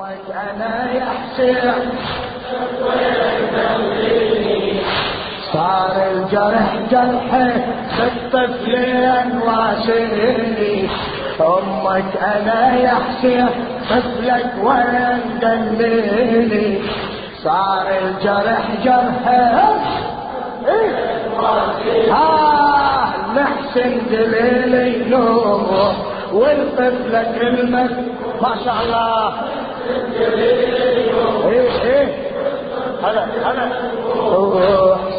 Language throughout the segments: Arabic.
حسين صار الجرح جرحي بالطفلين واسيني أمك أنا يا حسين طفلك وين دليني صار الجرح جرحي آه نحسن دليلي نور والطفلة كلمة ما شاء الله. هلا هلا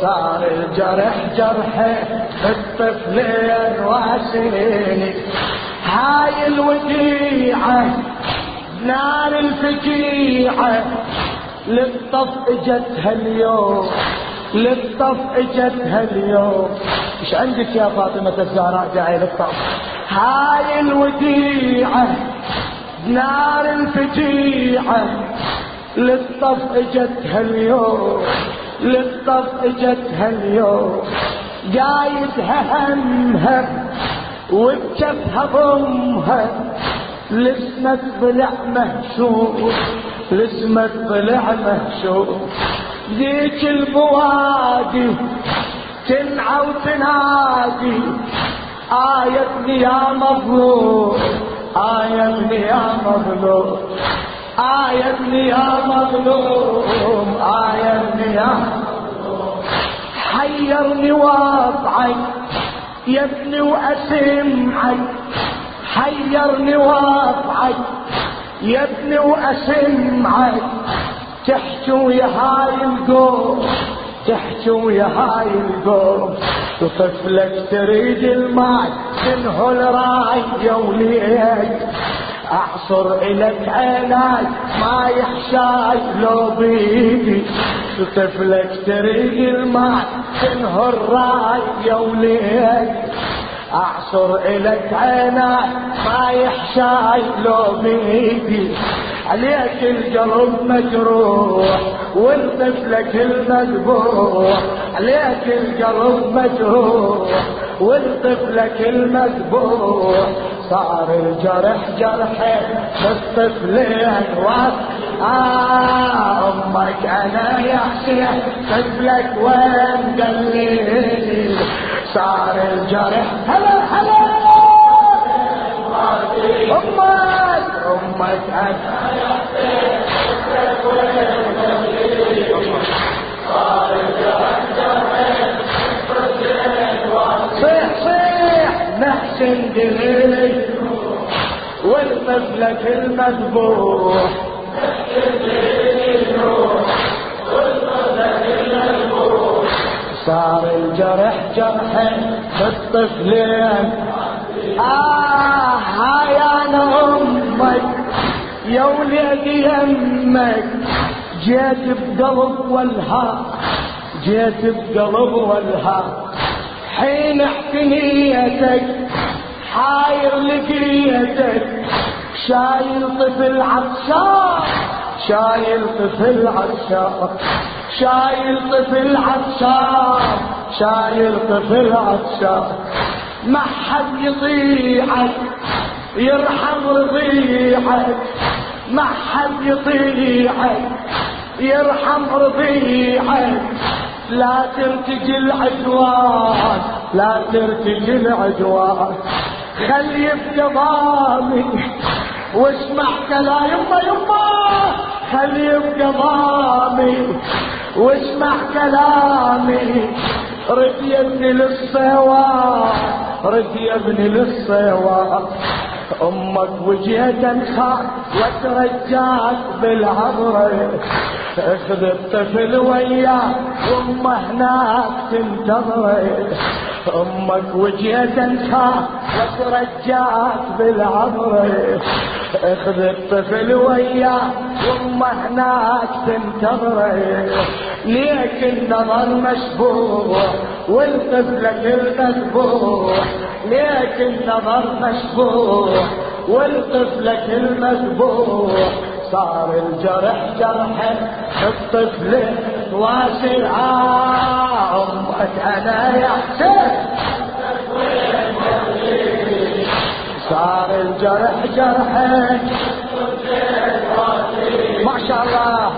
صار الجرح جرحي الطفلين واسيني هاي الوديعة نار الفجيعة للطف اجتها اليوم للطف اجتها اليوم إيش عندك يا فاطمة الزهراء جاي للطف هاي الوديعة نار الفجيعة للطف اجتها اليوم للطف اجتها اليوم. جايدها همها وبجفها ضمها لسمك ضلع مهشوم لسمك ضلع مهشوم. ذيك البوادي تنعى وتنادي آية ابني يا مظلوم. آية ابني يا مظلوم آية ابني يا مظلوم آية ابني يا حيرني وضعك يا ابني واسمعك حيرني وضعك يا ابني واسمعك تحكي ويا هاي القوم تحكي ويا هاي القوم وطفلك تريد الماء منه الراي يا وليك أعصر الك عيناي ما يحشاي لو بيدي طفلك تريد الماء منه الراي يا وليك أعصر الك عيناي ما يحشاي لو بيدي عليك القلب مجروح والطفلك المذبوح؟ عليك القلب مجروح والطفلك المذبوح؟ صار الجرح جرحي بالطفلين واس آه أمك أنا يا حسين طفلك وين قليل صار الجرح. هلا. أنا صيح صيح نحسن دليلي والطفلة المذبوح. صار الجرح جرح بالطفلين. آه هاي أنا أمك. يا وليدي يمك جيت بقلب والها جيت بقلب والها حين احتنيتك حاير لقيتك. شايل طفل عطشان شايل طفل عطشان. شايل طفل عطشان شايل طفل عطشان. ما حد يطيعك يرحم رضيعك ما حد يطيعك يرحم رضيعك لا ترتجي العدوان لا ترتجي العدوان. خلي في ضامي واسمع كلام يما. يما خلي في ضامي واسمع كلامي ابني للصواب رد يا ابني للصواب أمك وجهت انخاك وترجاك بالعبرة اخذ الطفل وياك وامه هناك تنتظره أمك وجهت انخاك وترجاك بالعبرة اخذ الطفل وياك وامه هناك تنتظره ليك النظر مشبوح والطفلك المذبوح. ليك النظر مشبوح والطفلك المذبوح. صار الجرح جرح الطفل واسع أمك أنا يا حسين صار الجرح جرحك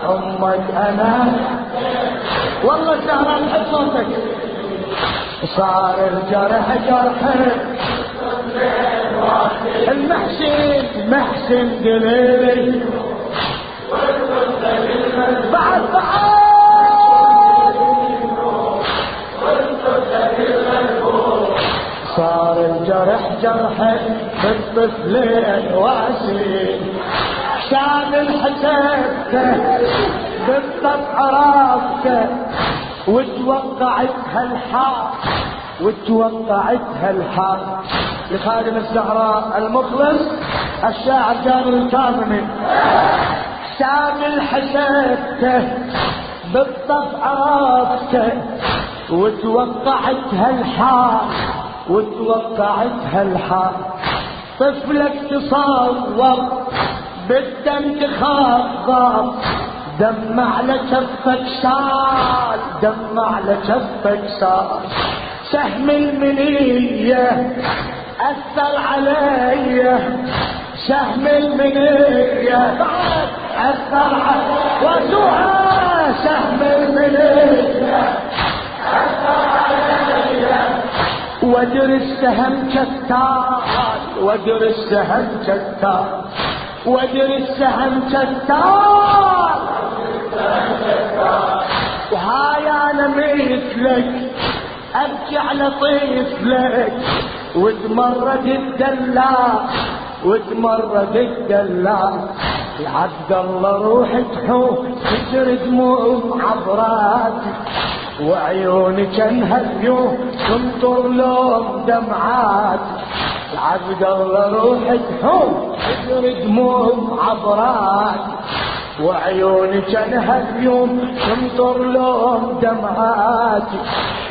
أمك أنا والله سهران حب صوتك. صار الجرح جرح. المحسن محسن قليل بعد بعد. صار الجرح جرح بالطفلين واسي شان الحسبته بالطبع راسته وتوقعتها الحار وتوقعتها الحار. لخادم الزهراء المخلص الشاعر كامل الكاظمي. شامل حسبته بالطبع راسته وتوقعتها الحار وتوقعتها الحار. طفلك تصور بالدم تخاطر دم على كفك سال دم على كفك سال سهم المنية أثر علي سهم المنية أثر علي. وسوها سهم المنية أثر علي. ودر السهم كتار ودر السهم كتار ودر السهم كتار وهاي أنا مثلك أبكي على طفلك. وتمرد الدلع وتمرد الدلع عبد الله روح تحوم تجري دموع عبراتك وعيونك انهديو تمطر لهم دمعات. العبد الله روح تحوم تجري دموع عبرات. وعيونك انهديو تمطر لهم دمعات.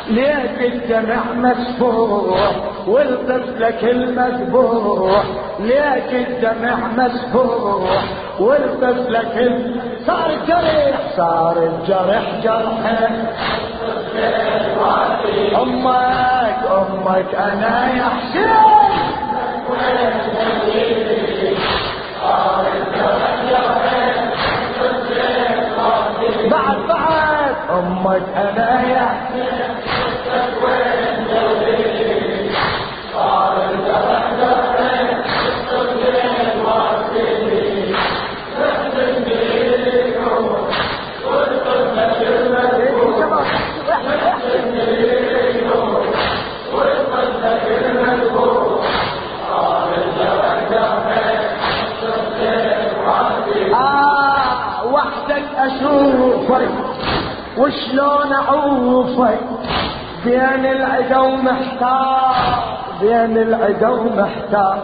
ليك الدمع مسفوح والطفلك المذبوح. ليك الدمع مسفوح والطفلك صار الجرح صار الجرح جرح أمك أمك أنا يا حسين. يا وشلون اعوفك بين العدا ومحتار بين العدا ومحتار.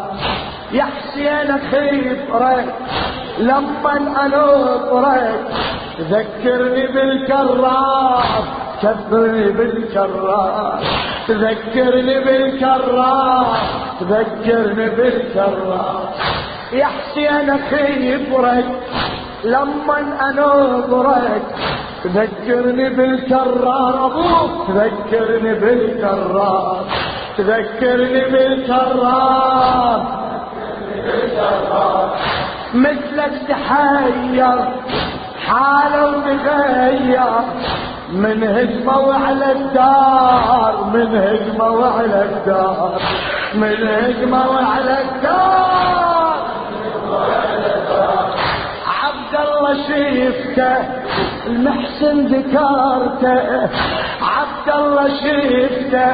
يا حسين خبرك لما انطرك ذكرني بالكرار كبرني بالكرار. تذكرني بالكرار تذكرني بالكرار. يا حسين خبرك لما انظرك تذكرني بالكرار أبوك تذكرني بالكرار تذكرني بالكرار. مثلك تحير حاله وتغير من هجمة وعلى الدار من هجمة وعلى الدار من هجمة وعلى الدار. شفته المحسن ذكرته عبد الله شفته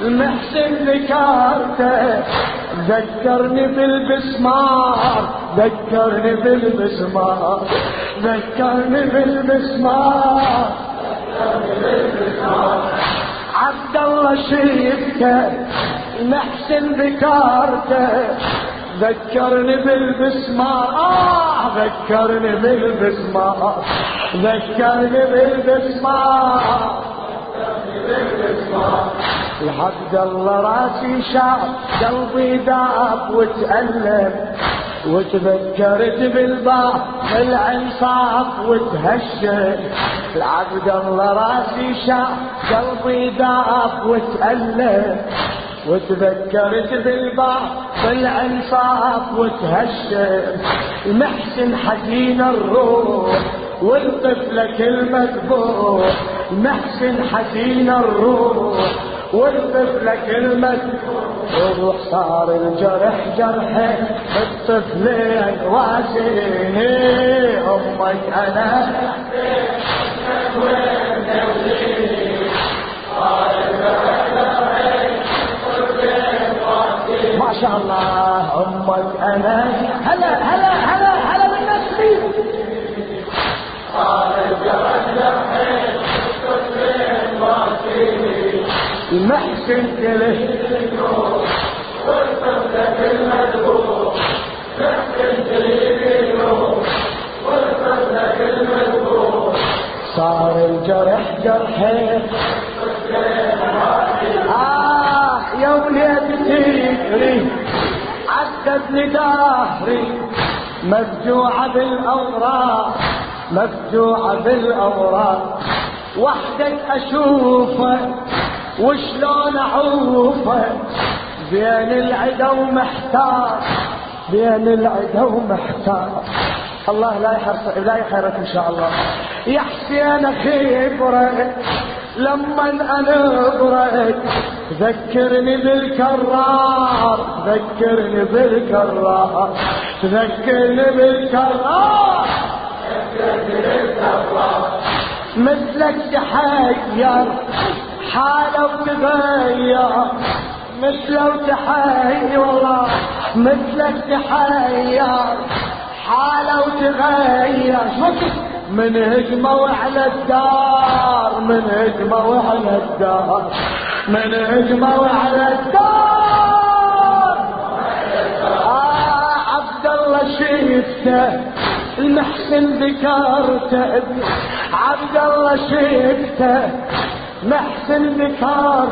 المحسن ذكرته ذكرني بالبسمار ذكرني بالبسمار ذكرني بالبسمار. عبد الله شفته المحسن ذكرته ذكرني بالبسمار. آه ذكرني بالبسمار ذكرني بالبسمار العبد الله راسي شاف قلبي ذاب وتألم. وتذكرت بالباب العنصاف وتهشم. العبد الله راسي شاف قلبي ذاب وتألم. وتذكرت بالباب بالعنصاف وتهشم. المحسن حزين الروح والطفلة المذبوح. محسن حزين الروح والطفلة كلمة وروح صار الجرح جرح الطفلين واسين أمك أنا. شاء الله. أمك أنا هلا هلا هلا هلا بالنسبي المحسن كله. محسن المذبوح صار الجرح جرحين. آه. يا وليد تجري عذبني دهري مفجوعة بالأوراق مفجوعة بالأوراق. وحدك أشوفك وشلون أعوفه؟ بين العدا ومحتار بين العدا ومحتار. الله لا يحرص لا يحرك إن شاء الله. يا حسين خبرك لما انظرك ذكرني بالكرار ذكرني بالكرار ذكرني بالكرار. ذكرني بالكرار مثلك تحير حالة وتغير. مثله وتحير والله مثلك تحير. حالة وتغير. من هجموا على الدار من هجموا على الدار. من هجموا على الدار. آه عبد الله شفته المحسن ذكرته عبد الله شفته محسن ذكر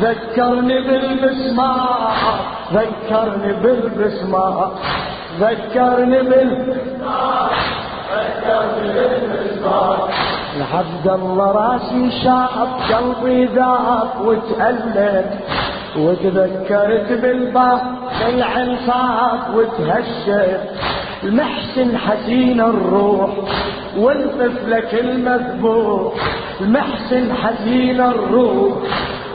ذكرني بالمسمار ذكرني بالمسمار ذكرني بالمسمار ذكرني بالمسمار. عبد الله راسي شاب قلبي ذاب وتألم وتذكرت بالباب العنصاب وتهشم. المحسن حزين الروح والطفلك المذبوح. المحسن حزين الروح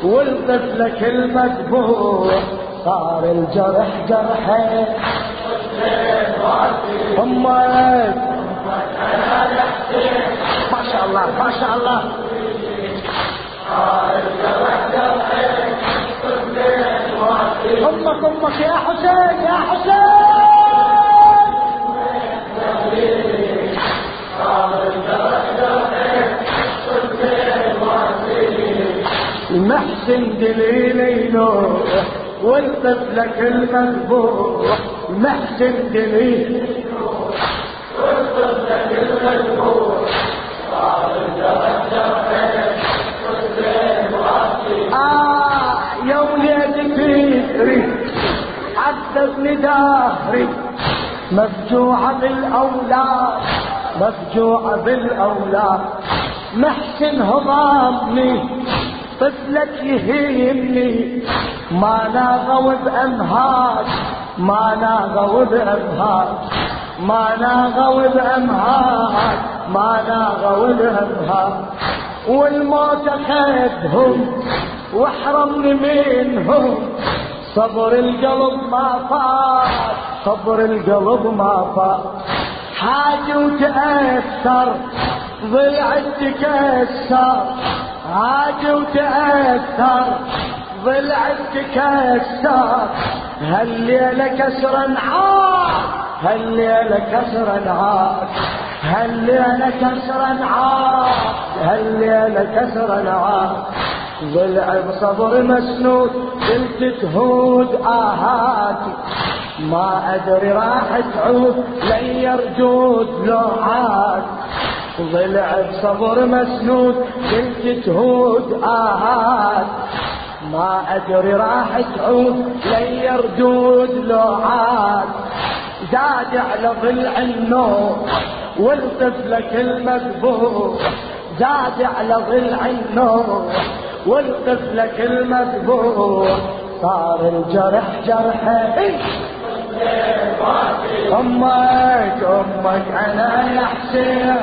والطفلك المذبوح. صار الجرح جرحين. أمك. ما شاء الله ما شاء الله أمك أمك يا حسين يا حسين. المحسن دليل نور والطفلك المذبوح. المحسن دليل والطفلك المذبوح. آه فكري عذبني دهري مفجوعة بالأولاد مفجوعة بالأولاد محسن هضامني طفلك يهيمني ما ناغوا بأمهات ما ناغوا بأمهات ما ناغوا بأمهات ما ناغوا بأمهات والموت خذهم واحرمني منهم. صبر القلب ما فات صبر القلب ما فات. حاجة وتأثر ضلع تكسر. حاجة وتأثر ضلع تكسر. هالليلة كسر عاد هالليلة كسر عاد هالليلة كسر عاد هالليلة كسر عاد ضلع بصبر مسنود قلت تهود آهاتي ما أدري راح تعود لن يرجود لو ضلع بصبر مسنود قلت تهود آهات. ما أدري راح تعود لن يرجود لو زاد على ضلع النور. والطفلك المذبوح زاد على ضلع النور. والطفلك المذبوح صار الجرح جرحه أمك أمك أنا يا حسين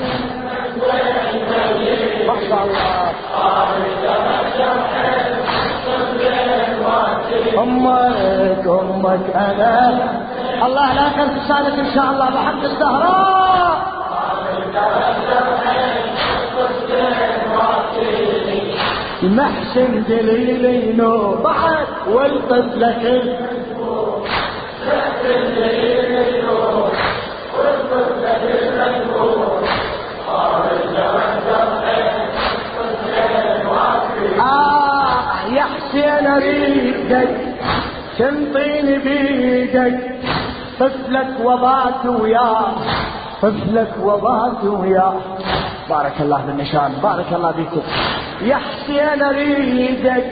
ما شاء الله. أمك أمك أنا. الله لا لسانك إن شاء الله. بحق الزهراء. محسن دليلينو بعد والطفلة آه يا حسين اريدك تنطيني بيدك طفلك وضعت وياه طفلك وضعت وياه بارك الله بالنشان بارك الله بكم يا حسين اريدك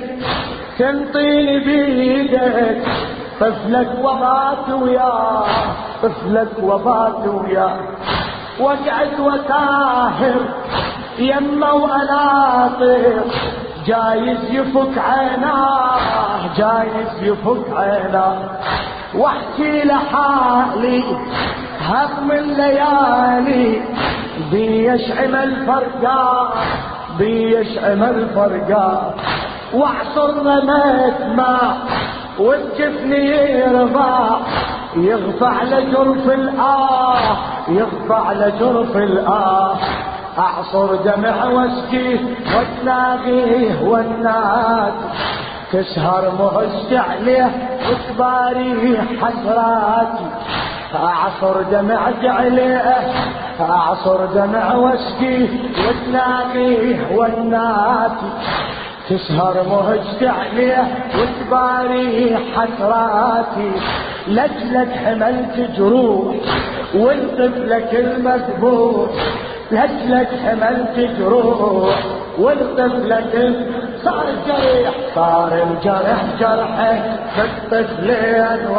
تنطيني بيدك. طفلك وضعت وياه طفلك وضعت وياه وقعت وتاهر يمه وأناطر. جايز يفك عيناه جايز يفك عيناه. واحكي لحالي هم الليالي بيشعم الفرقان بيشعم الفرقان واعصر رميت ماء والجفن يرضى يغفع لجرف الآه يغفع لجرف الآه. أعصر دمع واسقيه وتلاقيه والناس تسهر مهز عليه وتباري حسراتي أعصر دمع عليه أعصر دمع واسقيه وتلاقيه والناس. تسهر مهجت عليه وتباري حسراتي. لجلك حملت جروح والطفلك المذبوح لجلك حملت جروح والطفلك صار الجريح صار الجرح جرحه. في الطفلين و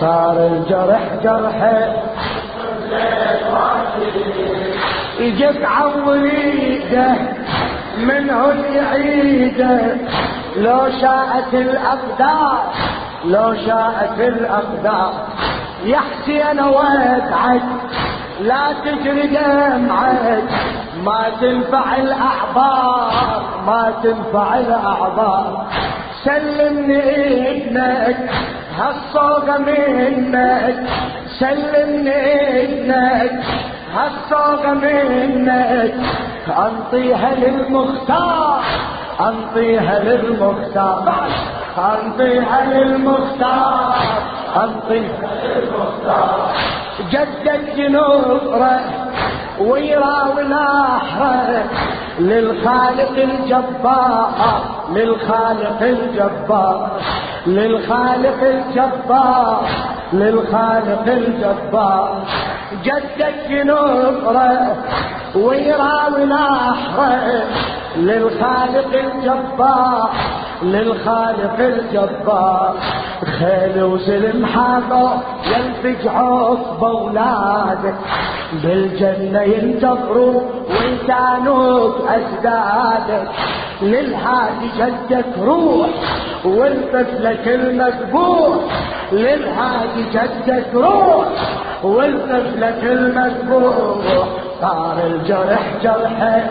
صار الجرح جرحه. يجيك عوريده منه يعيده. لو شاءت الأقدار لو شاءت الأقدار. يا حسين وادعك لا تجري دمعك. ما تنفع الأعبار. ما تنفع الأعبار سلمني ابنك هالصوغة منك. سلمني ابنك هالصوغة منك. أنطيها للمختار أنطيها للمختار. أنطيها للمختار أنطيها للمختار. جدك نصره ويراوي نحره للخالق الجبار للخالق الجبار للخالق الجبار للخالق الجبار. جدك نصره ويراوي نحره للخالق الجبار. للخالق الجبار خيل وسلم حاضر ينفج عقب اولادك بالجنة ينتظروا ويكانوك أجدادك للهادي جدك روح والطفلك المذبوح للهادي جدك روح والطفلك المذبوح صار الجرح جرحك